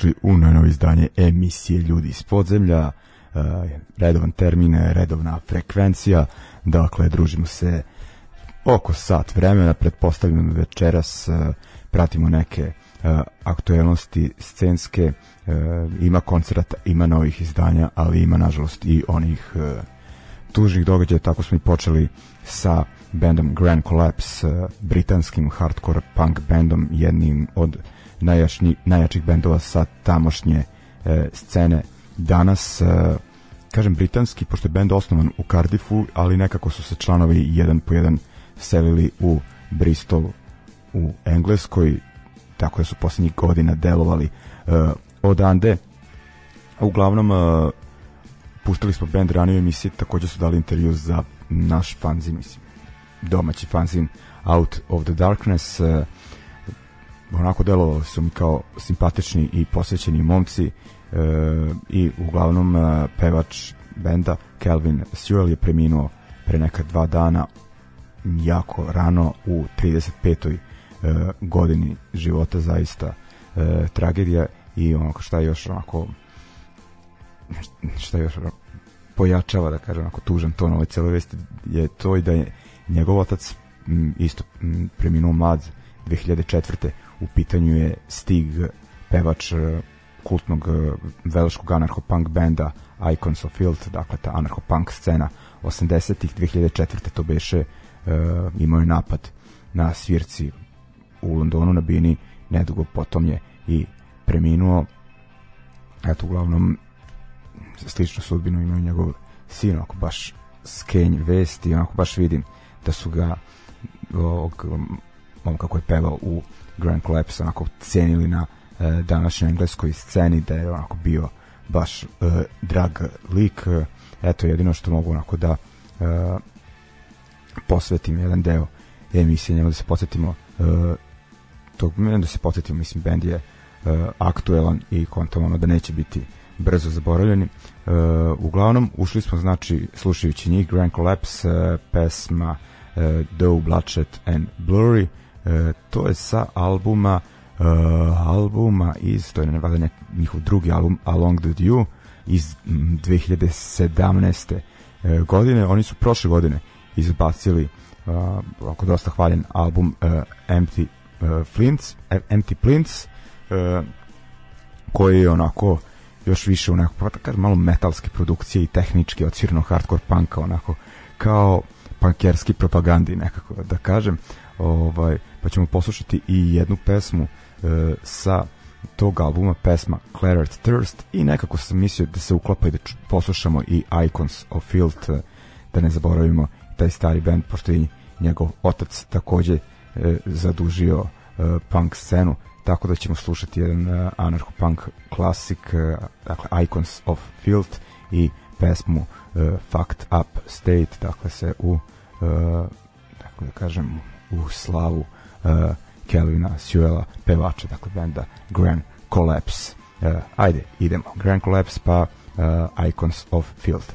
Dobrodošli u novo izdanje emisije Ljudi iz podzemlja. Uh, redovan termin, redovna frekvencija. Dakle, družimo se oko sat vremena, pretpostavljam večeras uh, pratimo neke uh, aktuelnosti scenske, ima koncerata, ima novih izdanja, ali ima nažalost i onih tužnih događaja, tako smo i počeli sa bandom Grand Collapse, britanskim hardcore punk bandom, jednim od najjačni, najjačih bendova sa tamošnje e, scene danas. E, kažem britanski, pošto je bend osnovan u Cardiffu, ali nekako su se članovi jedan po jedan selili u Bristol u Engleskoj, tako da su poslednjih godina delovali e, odande. uglavnom uh, pustili smo band ranije emisije, takođe su dali intervju za naš fanzin, mislim, domaći fanzin Out of the Darkness. Uh, onako delovali su mi kao simpatični i posvećeni momci uh, i uglavnom uh, pevač benda Kelvin Sewell je preminuo pre neka dva dana jako rano u 35. Uh, godini života zaista uh, tragedija i onako šta još onako šta još pojačava da kažem onako tužan ton ove cele vesti je to i da je njegov otac m, isto m, preminuo mlad 2004. u pitanju je Stig pevač e, kultnog e, velškog anarcho-punk benda Icons of Field, dakle ta anarcho-punk scena 80-ih, 2004. to beše uh, imao je napad na svirci u Londonu na bini, nedugo potom je i preminuo eto uglavnom sličnu sudbinu imaju njegov sin, onako baš skenj vesti, onako baš vidim da su ga ovog momka koji je pevao u Grand Collapse onako cenili na e, današnjoj engleskoj sceni da je onako bio baš e, drag lik eto jedino što mogu onako da e, posvetim jedan deo emisije njemu da se podsjetimo e, tog, da se podsjetimo mislim bend je e, aktuelan i kontam ono da neće biti brzo zaboravljeni. Uh, uglavnom, ušli smo, znači, slušajući njih, Grand Collapse, uh, pesma uh, Doe, Bloodshed and Blurry, uh, to je sa albuma uh, albuma iz, to je nevada njihov drugi album Along the Dew iz m, 2017. Uh, godine, oni su prošle godine izbacili uh, oko dosta hvaljen album uh, Empty uh, Flints, Empty Plints uh, koji je onako još više u nekog, pa da malo metalske produkcije i tehnički od sirno hardcore punka, onako kao punkerski propagandi nekako da kažem. Ovaj, pa ćemo poslušati i jednu pesmu e, sa tog albuma pesma Claret Thirst i nekako sam mislio da se uklapa i da poslušamo i Icons of Field e, da ne zaboravimo taj stari band pošto je njegov otac takođe e, zadužio e, punk scenu. Tako da ćemo slušati jedan uh, anarcho-punk klasik, uh, dakle Icons of Field i pesmu uh, Fucked Up State, dakle se u, uh, tako da kažem, u slavu uh, Kelvina Sewella, pevača, dakle benda Grand Collapse. Ajde, idemo. Grand Collapse pa Icons of Field.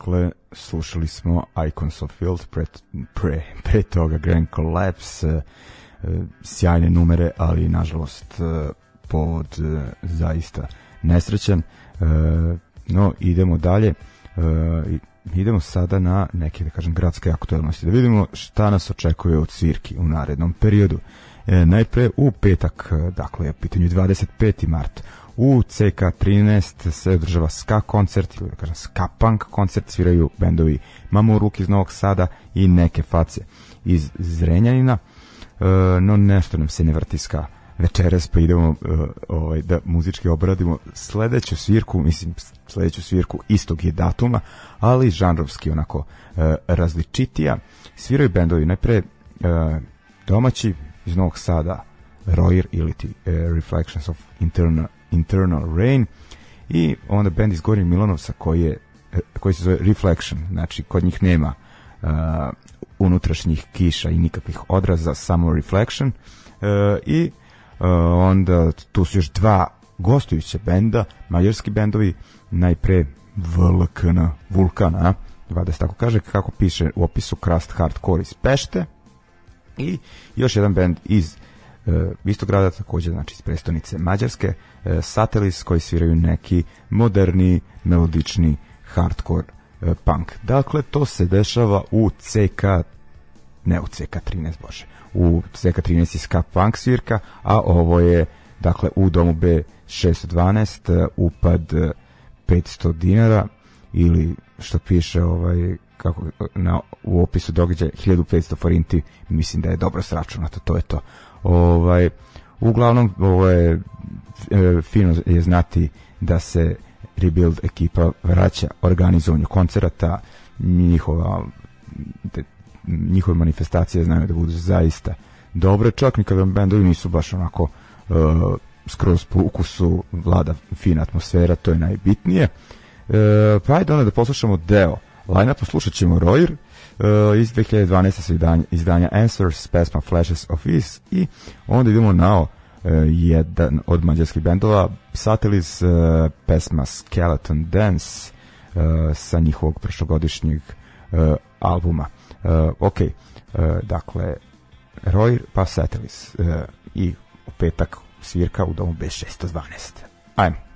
Dakle, slušali smo Icons of Field, pre, pre, pre toga Grand Collapse, e, sjajne numere, ali nažalost e, pod e, zaista nesrećan. No, idemo dalje. Idemo sada na neke, da kažem, gradske aktualnosti. Da vidimo šta nas očekuje od svirki u narednom periodu. E, najpre u petak, dakle, pitanju 25. mart, u CK13 se održava ska koncert ili da kažem ska punk koncert sviraju bendovi Mamuruk iz Novog Sada i neke face iz Zrenjanina e, no nešto nam se ne vrti ska večeras pa idemo uh, ovaj, da muzički obradimo sledeću svirku, mislim sledeću svirku istog je datuma, ali žanrovski onako uh, različitija. Sviraju bendovi najpre uh, domaći iz Novog Sada Royer ili ti uh, Reflections of Internal, Internal Rain. I onda bend iz Gornjeg Milanovca koji je koji se zove Reflection, znači kod njih nema uh, unutrašnjih kiša i nikakvih odraza, samo Reflection. Uh, i Uh, onda tu su još dva gostujuće benda, mađarski bendovi, najpre VLKN, Vulkana, vada se tako kaže, kako piše u opisu Crust Hardcore iz Pešte, i još jedan bend iz istog grada, takođe znači iz prestonice Mađarske, uh, Satelis, koji sviraju neki moderni, melodični hardcore uh, punk. Dakle, to se dešava u CK, ne u CK13, bože, u CK13 Ska Punk svirka, a ovo je dakle u domu B 612 upad 500 dinara ili što piše ovaj kako na u opisu događaja 1500 forinti mislim da je dobro sračunato to je to ovaj uglavnom ovo je e, fino je znati da se Rebuild ekipa vraća organizovanju koncerata njihova njihove manifestacije znaju da budu zaista dobre, čak ni kada bendovi nisu baš onako uh, skroz po ukusu vlada fina atmosfera, to je najbitnije. Uh, pa ajde onda da poslušamo deo line poslušat ćemo Royer uh, iz 2012. izdanja, Answers, pesma Flashes of Is i onda idemo na uh, jedan od mađarskih bendova Satellis, uh, pesma Skeleton Dance uh, sa njihovog prošlogodišnjeg uh, albuma. Uh, ok, uh, dakle, Roy pa Satellis uh, i u petak svirka u domu B612. Ajmo.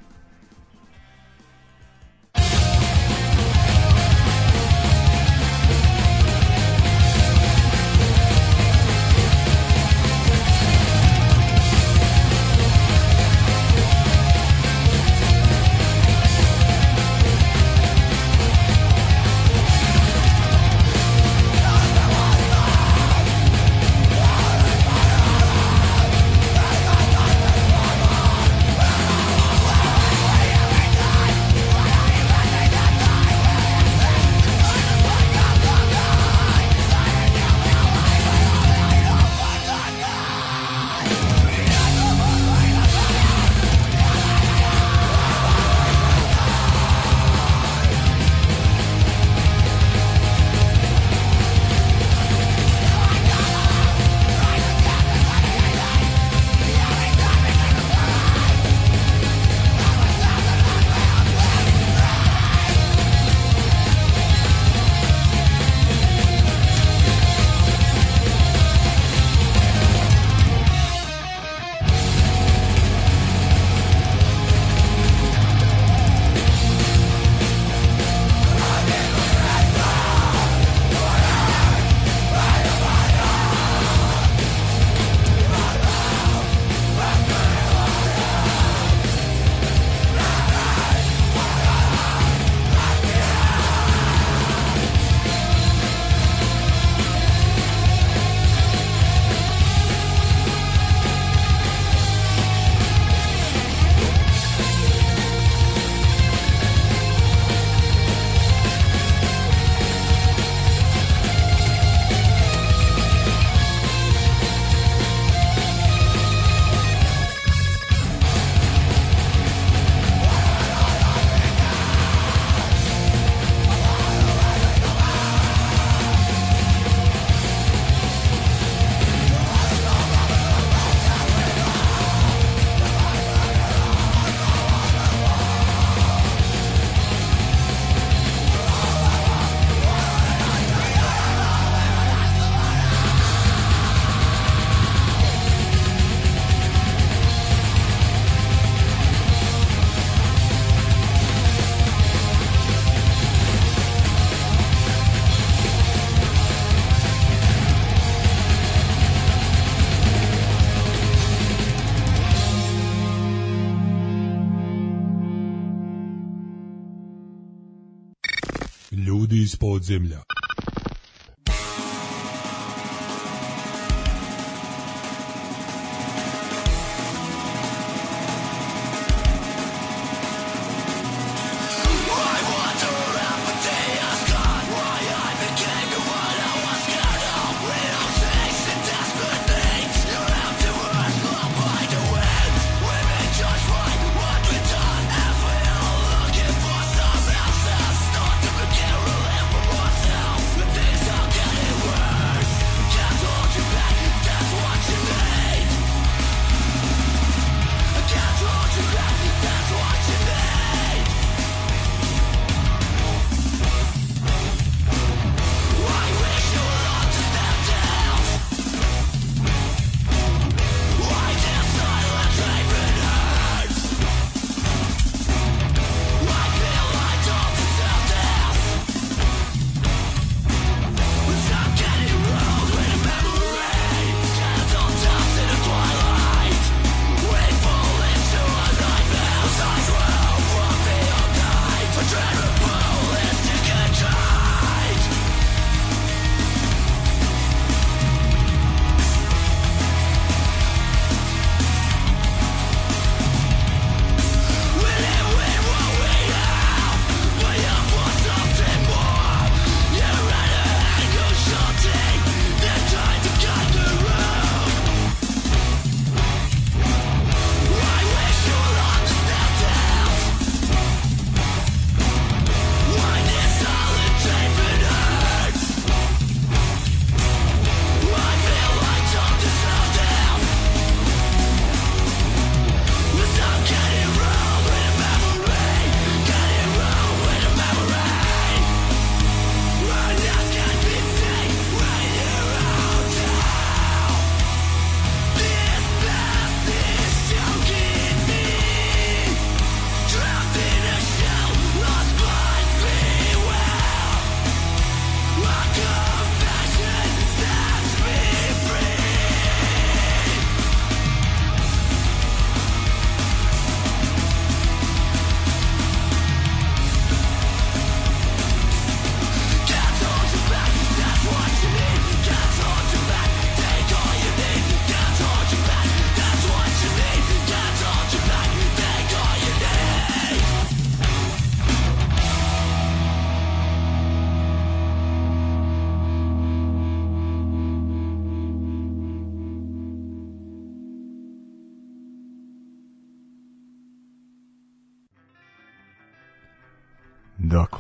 Iz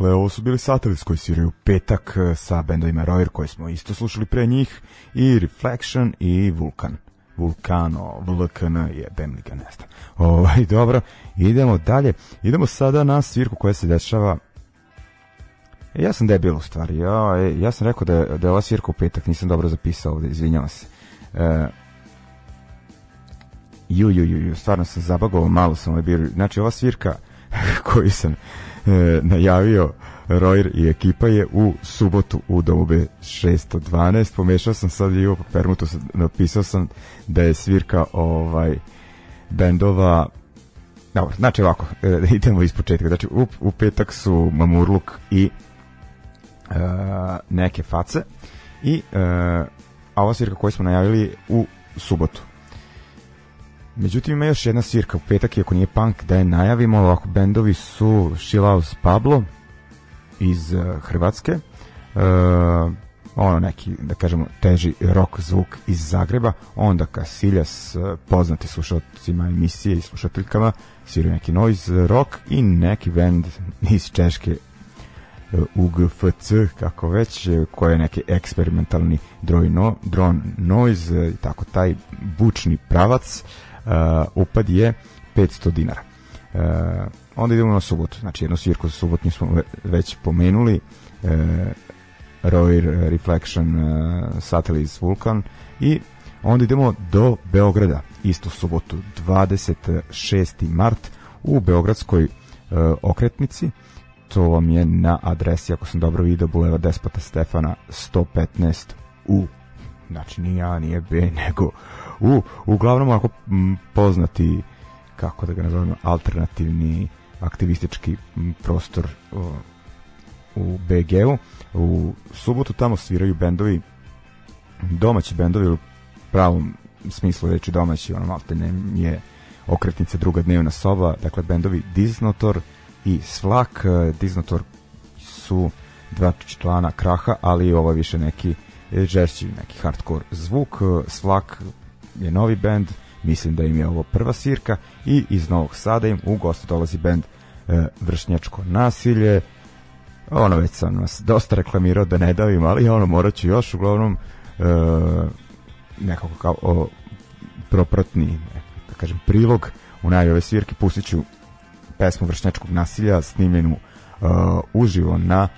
Dakle, ovo su bili Satelits koji sviraju petak e, sa bendovima Royer koji smo isto slušali pre njih i Reflection i Vulkan. Vulkano, VLKN je Bemli ga ne znam. Ovaj, dobro, idemo dalje. Idemo sada na svirku koja se dešava ja sam debil u stvari. Ja, e, ja sam rekao da je, da je ova svirka u petak, nisam dobro zapisao ovde, izvinjavam se. E, ju, ju, ju, ju, stvarno sam zabagovao, malo sam ovaj bio. Znači, ova svirka koju sam e, najavio Royer i ekipa je u subotu u dobe 612 pomešao sam sad i u permutu napisao sam da je svirka ovaj bendova Dobro, znači ovako, e, idemo iz početka. Znači, u, u petak su Mamurluk i e, neke face i e, a ova svirka koju smo najavili u subotu. Međutim, ima još jedna svirka u petak, iako nije punk, da je najavimo, ovako, bendovi su Shilaus Pablo iz uh, Hrvatske, uh, ono neki, da kažemo, teži rock zvuk iz Zagreba, onda Kasiljas, uh, poznati slušalcima emisije i slušateljkama, sviraju neki noise rock i neki band iz Češke UGFC, kako već, koji je neki eksperimentalni drone, drone noise, tako taj bučni pravac, upad je 500 dinara. Uh, onda idemo na subotu, znači jednu svirku za subotnju smo već pomenuli, uh, Royer Reflection uh, Satellites Vulkan i onda idemo do Beograda, isto subotu, 26. mart u Beogradskoj uh, okretnici, to vam je na adresi, ako sam dobro vidio, Buleva Despota Stefana 115 u znači nije A, nije B, nego u, uglavnom ako poznati kako da ga nazovemo alternativni aktivistički prostor u BG-u. U subotu tamo sviraju bendovi, domaći bendovi u pravom smislu reči domaći, ono malte ne je okretnica druga dnevna soba, dakle bendovi Disnotor i Svlak. Disnotor su dva člana kraha, ali ovo je više neki žešći, neki hardcore zvuk. Svlak je novi bend, mislim da im je ovo prva svirka i iz Novog Sada im u gostu dolazi bend e, Vršnjačko nasilje. Ono već sam nas dosta reklamirao da ne davim, ali ono morat ću još uglavnom e, nekako kao o, proprotni da kažem prilog u najave svirke pustit ću pesmu Vršnjačkog nasilja snimljenu uh, uživo na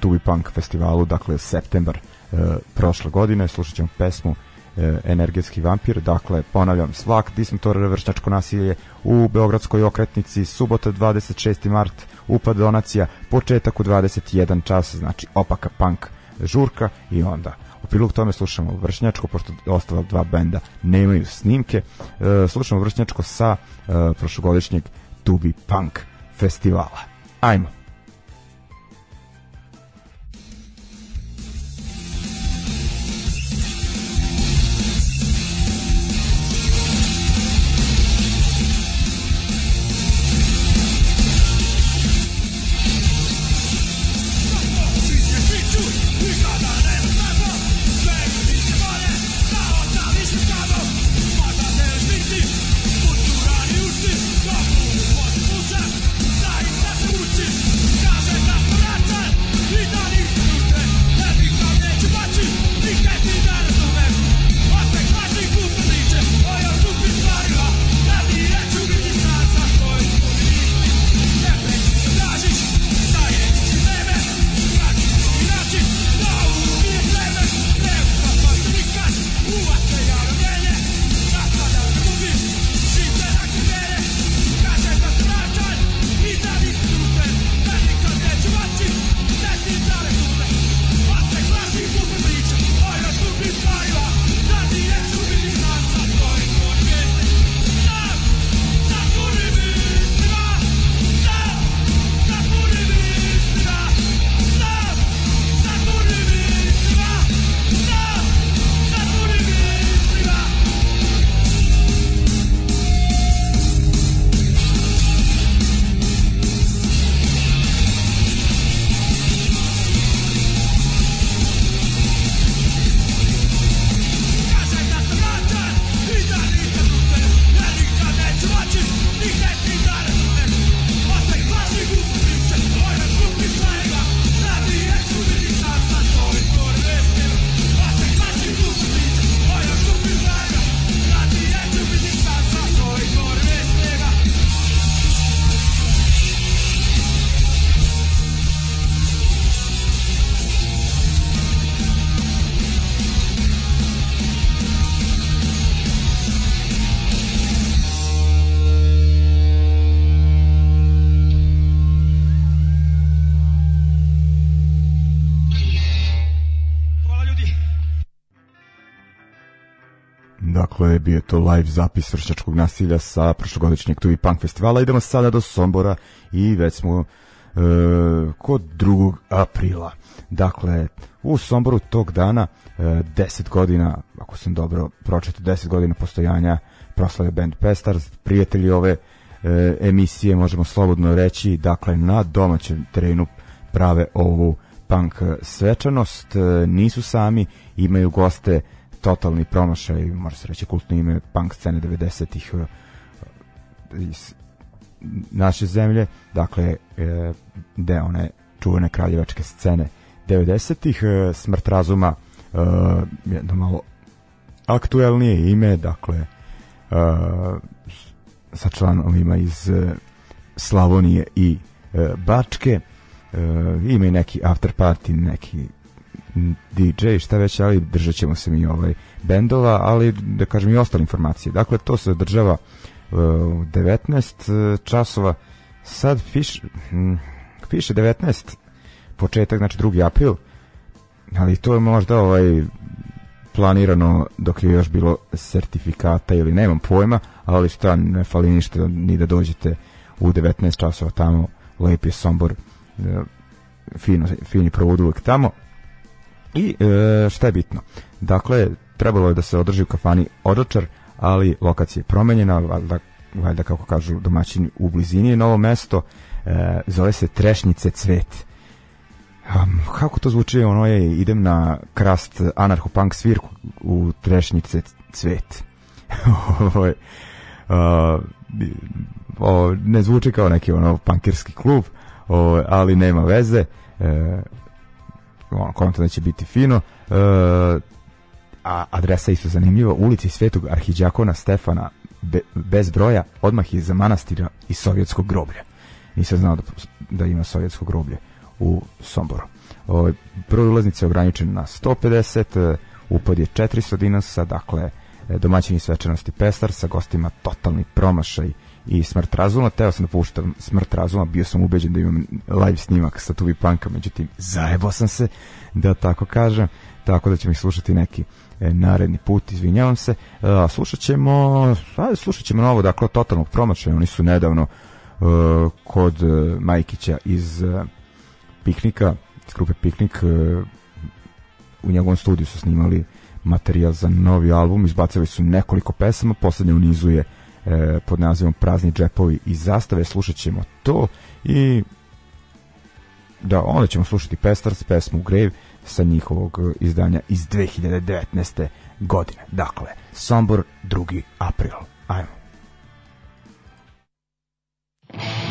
Tubi Punk festivalu, dakle septembar uh, prošle godine, slušat ćemo pesmu uh, Energetski vampir, dakle ponavljam svak dismotor vršnjačko nasilje u Beogradskoj okretnici, subota 26. mart upad donacija, početak u 21 čas, znači opaka punk žurka i onda u prilog tome slušamo Vršnjačko, pošto ostala dva benda nemaju snimke. E, slušamo Vršnjačko sa e, prošlogodišnjeg Tubi Punk festivala. Ajmo! Bio to live zapis vršačkog nasilja sa prošlogodišnjeg Tuvi Punk festivala. Idemo sada do Sombora i već smo e, kod 2. aprila. Dakle, u Somboru tog dana e, 10 godina, ako sam dobro pročito, 10 godina postojanja proslave band Pestars, prijatelji ove e, emisije, možemo slobodno reći, dakle, na domaćem terenu prave ovu punk svečanost, e, nisu sami, imaju goste totalni promašaj, može se reći kultno ime punk scene 90-ih uh, iz naše zemlje, dakle e, deo one čuvene kraljevačke scene 90-ih, e, smrt razuma jedno malo aktuelnije ime, dakle sa članovima iz Slavonije i Bačke, ima i neki after party, neki DJ, šta već, ali držat ćemo se mi ovaj bendova, ali da kažem i ostale informacije. Dakle, to se održava uh, 19 uh, časova. Sad piše, hm, piše 19 početak, znači 2. april, ali to je možda ovaj planirano dok je još bilo sertifikata ili nemam pojma, ali šta, ne fali ništa ni da dođete u 19 časova tamo, lep je Sombor, uh, fino, fini provod uvek tamo. I e, šta je bitno? Dakle, trebalo je da se održi u kafani Odročar, ali lokacija je promenjena, valjda, valjda kako kažu domaćini u blizini je novo mesto, e, zove se Trešnjice cvet. Um, kako to zvuči, ono je, idem na krast anarcho-punk svirku u Trešnjice cvet. Ovo je, uh, o, ne zvuči kao neki ono pankirski klub, o, ali nema veze. E, ono, konto da će biti fino. E, a adresa isto zanimljiva, ulici Svetog Arhiđakona Stefana be, bez broja, odmah iza manastira i sovjetskog groblja. Nisam znao da, da ima sovjetsko groblje u Somboru. O, broj ulaznice je ograničen na 150, upad je 400 dinasa, dakle domaćini svečanosti Pestar sa gostima totalni promašaj i Smrt razuma. Teo sam da puštam Smrt razuma, bio sam ubeđen da imam live snimak sa Tuvi Panka, međutim zajebao sam se, da tako kažem, tako da ćemo ih slušati neki e, naredni put, izvinjavam se. E, slušat ćemo, ajde, slušat ćemo novo, dakle, totalnog promašaja, oni su nedavno e, kod e, Majkića iz e, Piknika, iz grupe Piknik, e, u njegovom studiju su snimali materijal za novi album, izbacili su nekoliko pesama, poslednje u nizu je e, pod nazivom Prazni džepovi i zastave, slušat ćemo to i da, onda ćemo slušati Pestars, pesmu Grave sa njihovog izdanja iz 2019. godine. Dakle, Sombor 2. april. Ajmo. bili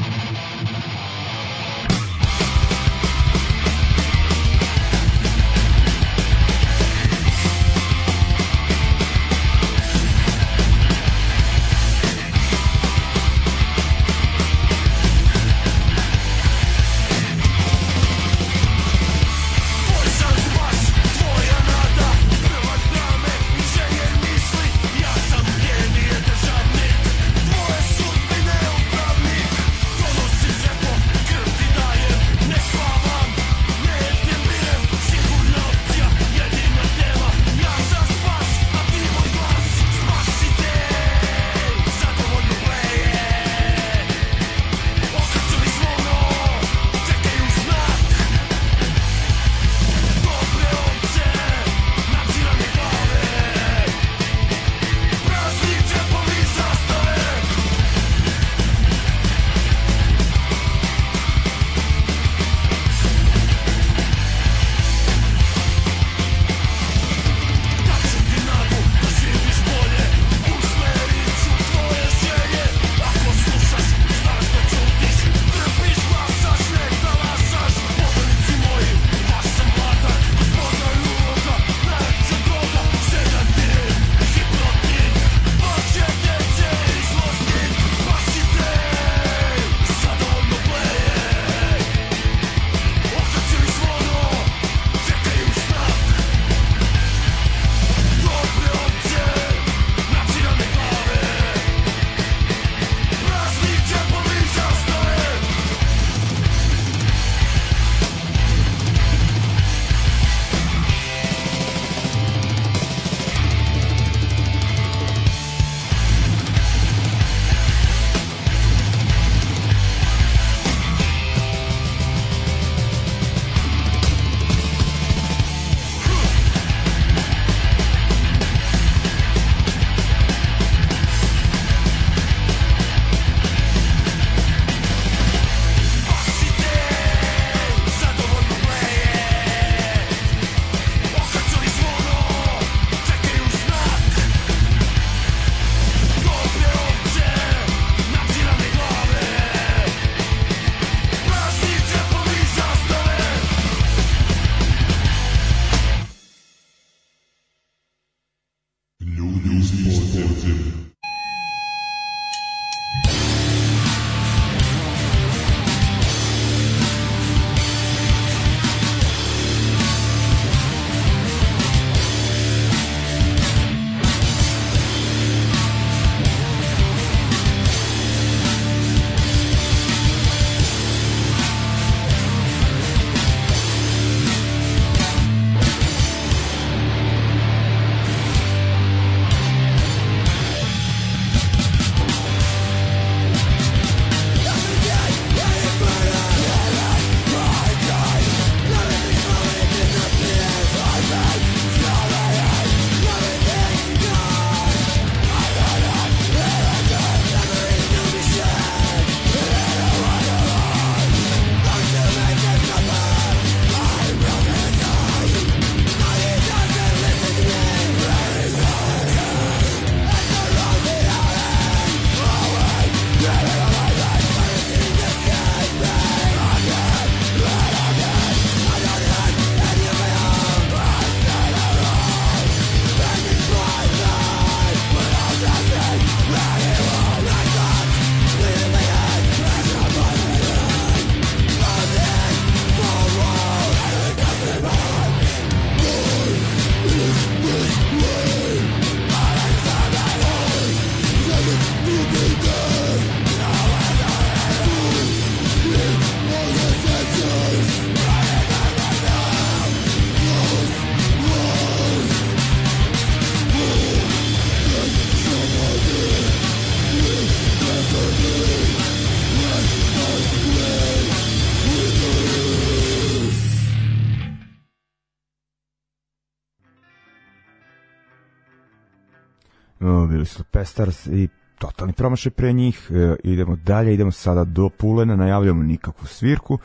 su Pestars i totalni promašaj pre njih, e, idemo dalje, idemo sada do Pulena, najavljamo nikakvu svirku,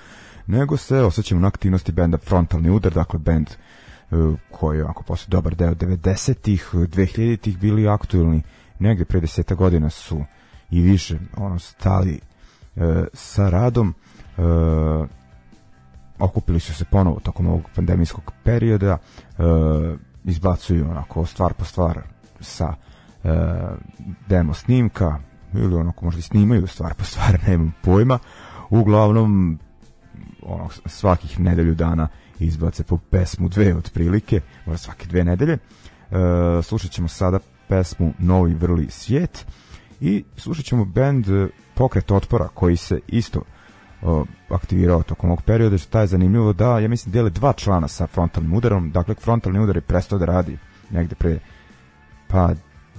nego se osjećamo na aktivnosti benda Frontalni udar, dakle bend e, koji je onako posle dobar deo 90-ih, 2000-ih bili aktualni, negde pre deseta godina su i više ono stali e, sa radom, e, okupili su se ponovo tokom ovog pandemijskog perioda, e, izbacuju onako stvar po stvar sa e, demo snimka ili onako možda snimaju stvar po stvar, nemam pojma. Uglavnom ono, svakih nedelju dana izbace po pesmu dve otprilike, možda svake dve nedelje. E, slušat ćemo sada pesmu Novi vrli svijet i slušat ćemo band Pokret otpora koji se isto o, aktivirao tokom ovog perioda, što je zanimljivo da, ja mislim, dele dva člana sa frontalnim udarom, dakle, frontalni udar je prestao da radi negde pre pa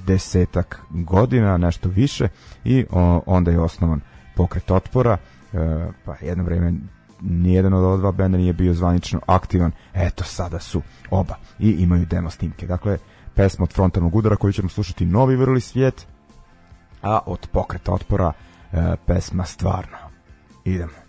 desetak godina, nešto više i onda je osnovan pokret otpora, e, pa jedno vreme nijedan od ova dva benda nije bio zvanično aktivan, eto sada su oba i imaju demo snimke. Dakle, pesma od frontalnog udara koju ćemo slušati Novi vrli svijet, a od pokreta otpora e, pesma Stvarno. Idemo.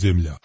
Podzemlja.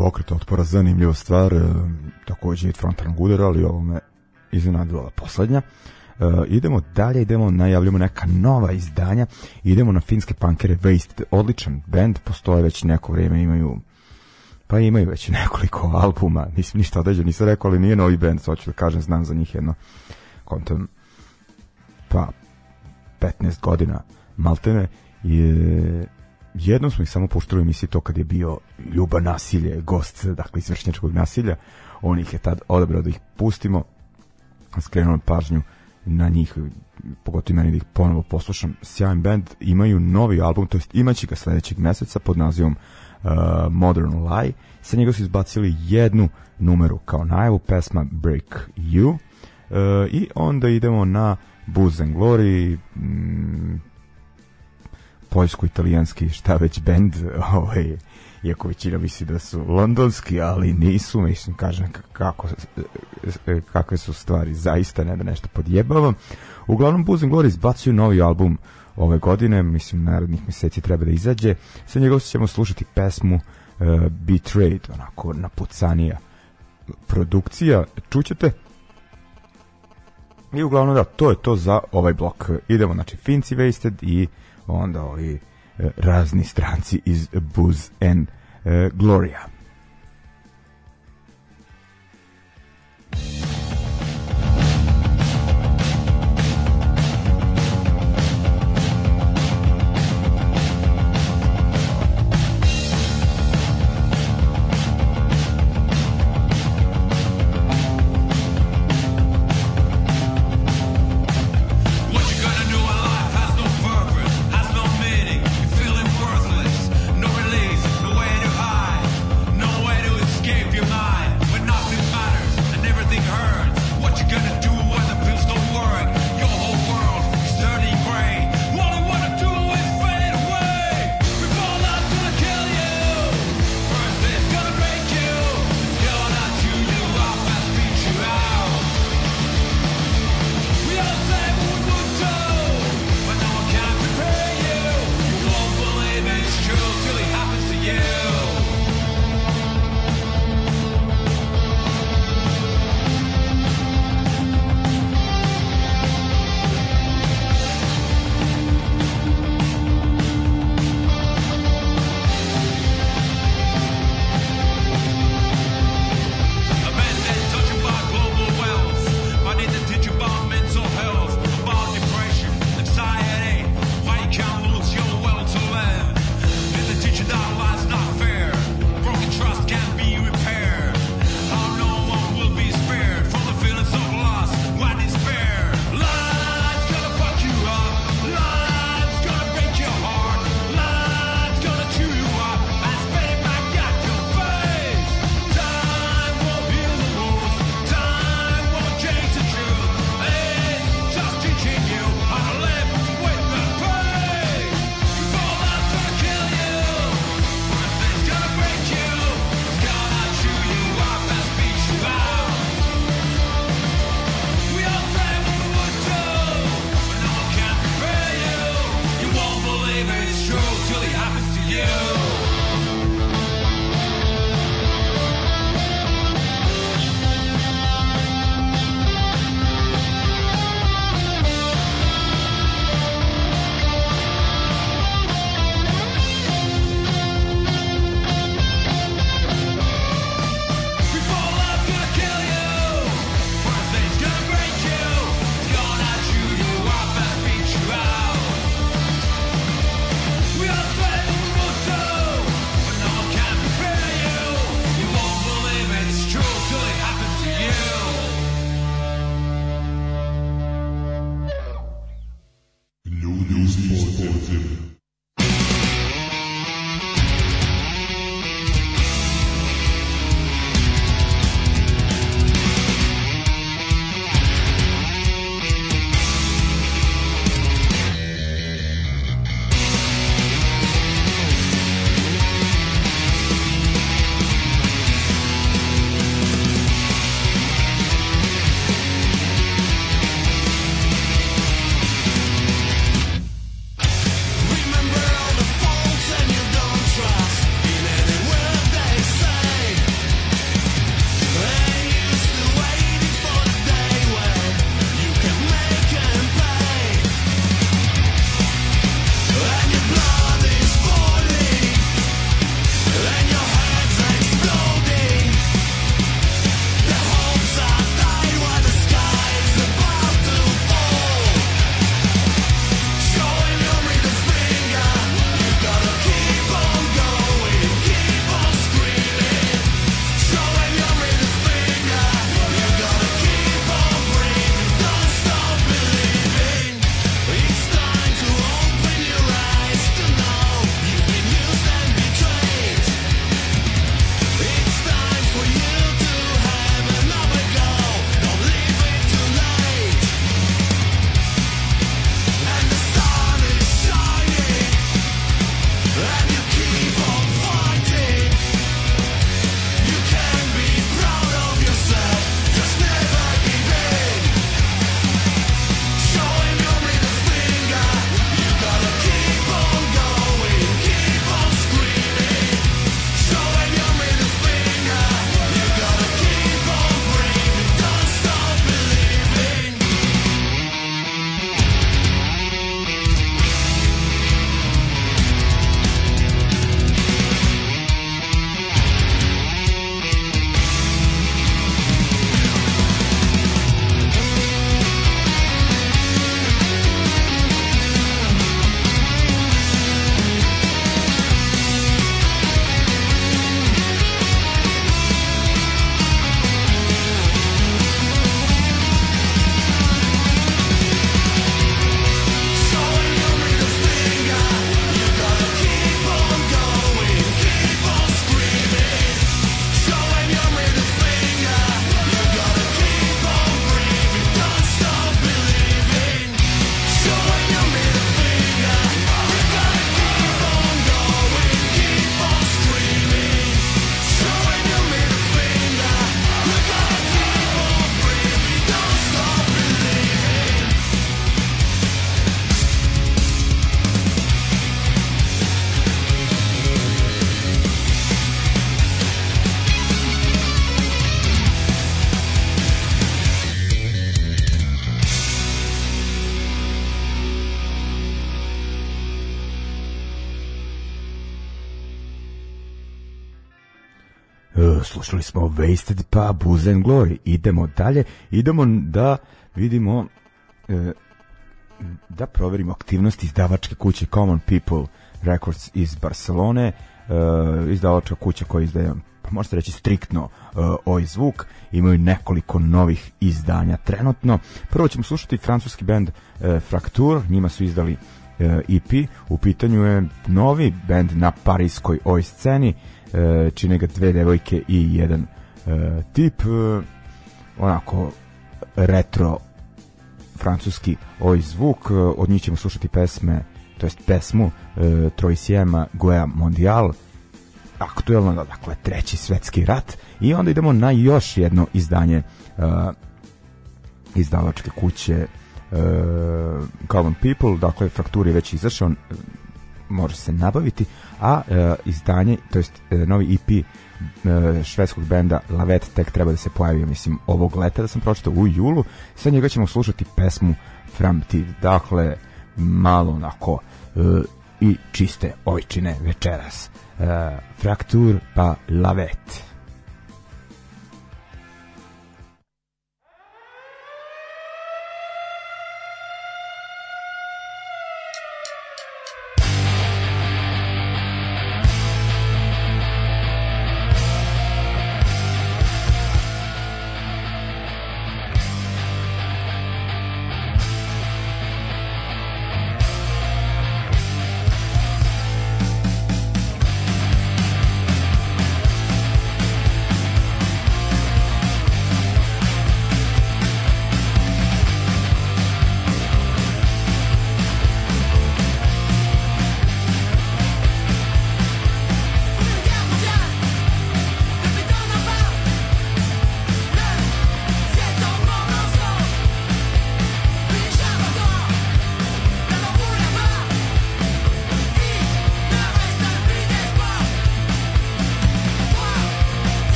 Pokret otpora, zanimljiva stvar, e, takođe i frontalnog udara, ali ovo me iznenadila poslednja. Uh, idemo dalje, idemo, najavljamo neka nova izdanja, idemo na finske punkere Wasted, odličan band, postoje već neko vreme, imaju pa imaju već nekoliko albuma, mislim ništa određe, nisam rekao, ali nije novi band, hoću da kažem, znam za njih jedno, kontam, pa 15 godina maltene, i jednom smo ih samo puštali u emisiji to kad je bio Ljuba nasilje, gost, dakle, izvršnjačkog nasilja, on ih je tad odabrao da ih pustimo, skrenuo pažnju na njih, pogotovo meni da ih ponovo poslušam. Sjajan band, imaju novi album, to jest imaće ga sledećeg meseca pod nazivom uh, Modern Lie. Sa njega su izbacili jednu numeru kao najavu, pesma Break You. Uh, I onda idemo na Booze and Glory, mm, poljsko-italijanski šta već band, ovaj, iako većina misli da su londonski, ali nisu, mislim, kažem kako, kakve su stvari, zaista ne da nešto podjebavam. Uglavnom, Booze and Glory izbacuju novi album ove godine, mislim, narednih meseci treba da izađe. Sa njega ćemo slušati pesmu uh, Betrayed, onako napucanija produkcija. Čućete? I uglavnom da, to je to za ovaj blok. Idemo, znači, Finci Wasted i onda ovi e, razni stranci iz Booze and e, Radio. Slušali smo Wasted pa Booze and Glory. Idemo dalje, idemo da vidimo e, da proverimo aktivnosti izdavačke kuće Common People Records iz Barcelone, e, izdavačka kuća koja izdaje pa možete reći striktno uh, ovaj zvuk, imaju nekoliko novih izdanja trenutno. Prvo ćemo slušati francuski band uh, Fraktur, njima su izdali EP, u pitanju je novi band na parijskoj oj sceni, čine ga dve devojke i jedan uh, tip, uh, onako retro francuski oj zvuk, uh, od njih ćemo slušati pesme, to jest pesmu uh, Troisiema Goea Mondial, aktuelno, dakle, treći svetski rat. I onda idemo na još jedno izdanje uh, izdavačke kuće uh, Common People, dakle, fraktur je već izašao, može se nabaviti, a uh, izdanje, to jest uh, novi EP uh, švedskog benda Lavet tek treba da se pojavi, mislim, ovog leta da sam pročitao u julu, sa njega ćemo slušati pesmu Framtid, dakle, malo onako uh, i čiste ojčine večeras. Uh, Fraktur pa Lavet.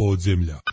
Podzemlja.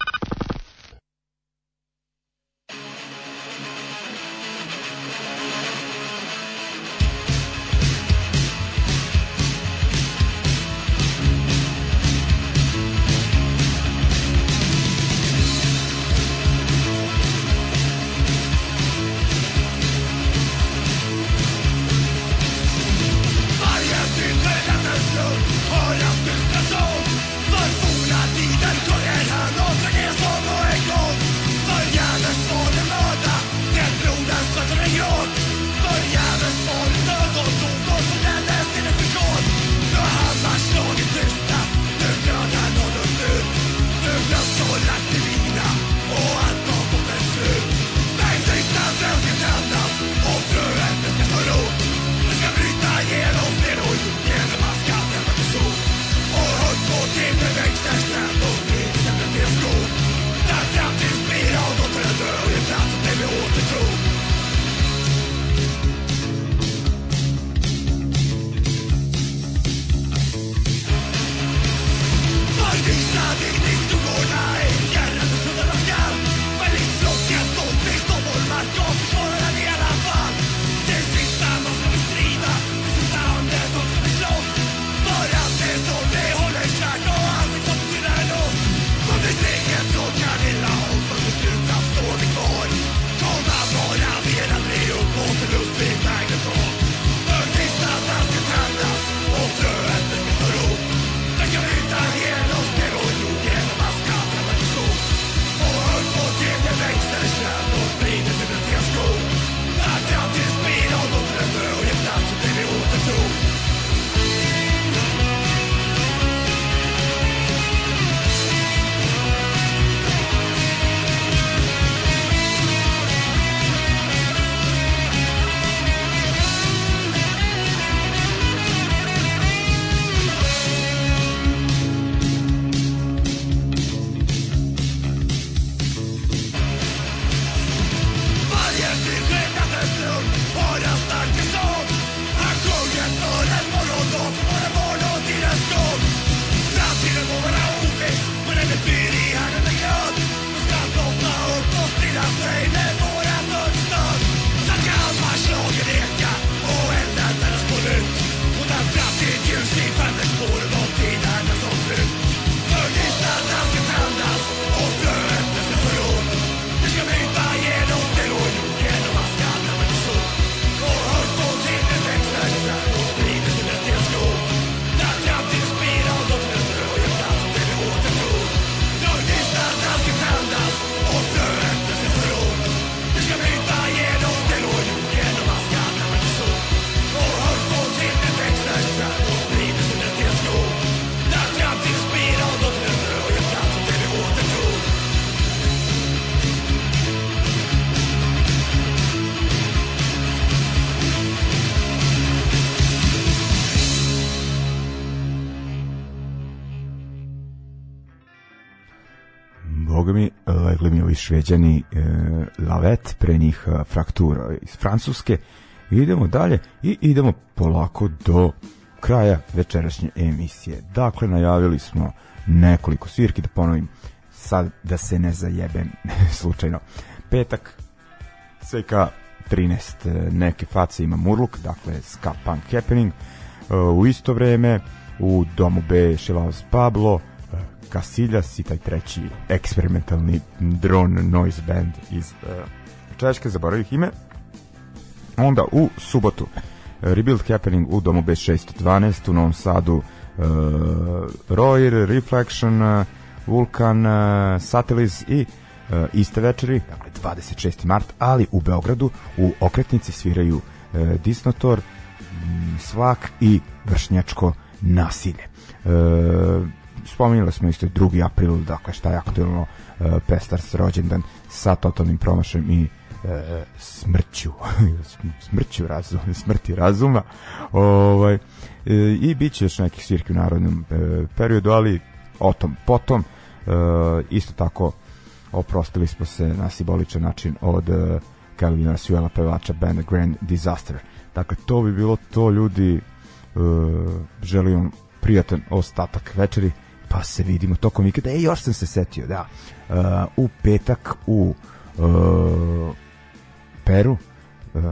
Šveđani e, Lavet, pre njih e, Fraktura iz Francuske. Idemo dalje i idemo polako do kraja večerašnje emisije. Dakle, najavili smo nekoliko svirki, da ponovim, sad da se ne zajebem slučajno. Petak, CK 13, neke face ima Murluk, dakle Ska Punk Happening, u isto vreme u domu B Šilaos Pablo, Casillas i taj treći eksperimentalni drone noise band iz uh, Češke, zaboravih ime. Onda u subotu Rebuild Happening u domu B612 u Novom Sadu uh, Royer, Reflection, uh, Vulkan, uh, Satellites i uh, iste večeri, dakle 26. mart, ali u Beogradu u okretnici sviraju uh, Disnotor, Svak i Vršnjačko nasilje. Uh, spominjali smo isto 2. april, dakle šta je aktualno uh, Pestars rođendan sa totalnim promašajem i uh, smrću smrću razuma, smrti razuma ovaj, uh, i bit će još nekih svirki u narodnom uh, periodu, ali o tom potom isto tako oprostili smo se na simboličan način od uh, Calvina Suela pevača band Grand Disaster dakle to bi bilo to ljudi uh, želim prijatan ostatak večeri pa se vidimo tokom vikenda. E, još sam se setio, da, uh, u petak u uh, Peru uh,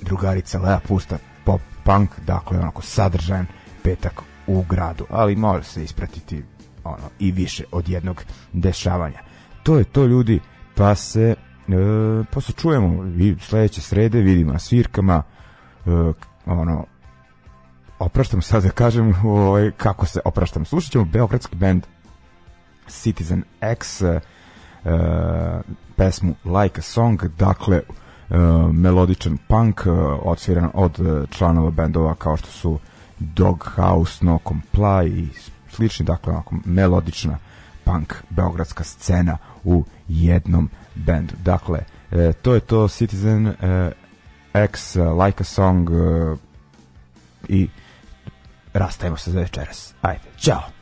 drugarica Lea pusta pop punk, dakle onako sadržajan petak u gradu, ali može se ispratiti ono i više od jednog dešavanja. To je to ljudi, pa se e, pa se čujemo i sledeće srede, vidimo na svirkama e, ono opraštam sad da kažem ovaj, kako se opraštam. Slušat ćemo beogradski band Citizen X uh, pesmu Like a Song, dakle uh, melodičan punk uh, odsviran od uh, članova bendova kao što su Doghouse, No Comply i slični, dakle onako melodična punk beogradska scena u jednom bendu. Dakle, uh, to je to Citizen uh, X, Like a Song uh, i rastajemo se za večeras. Ajde, čao!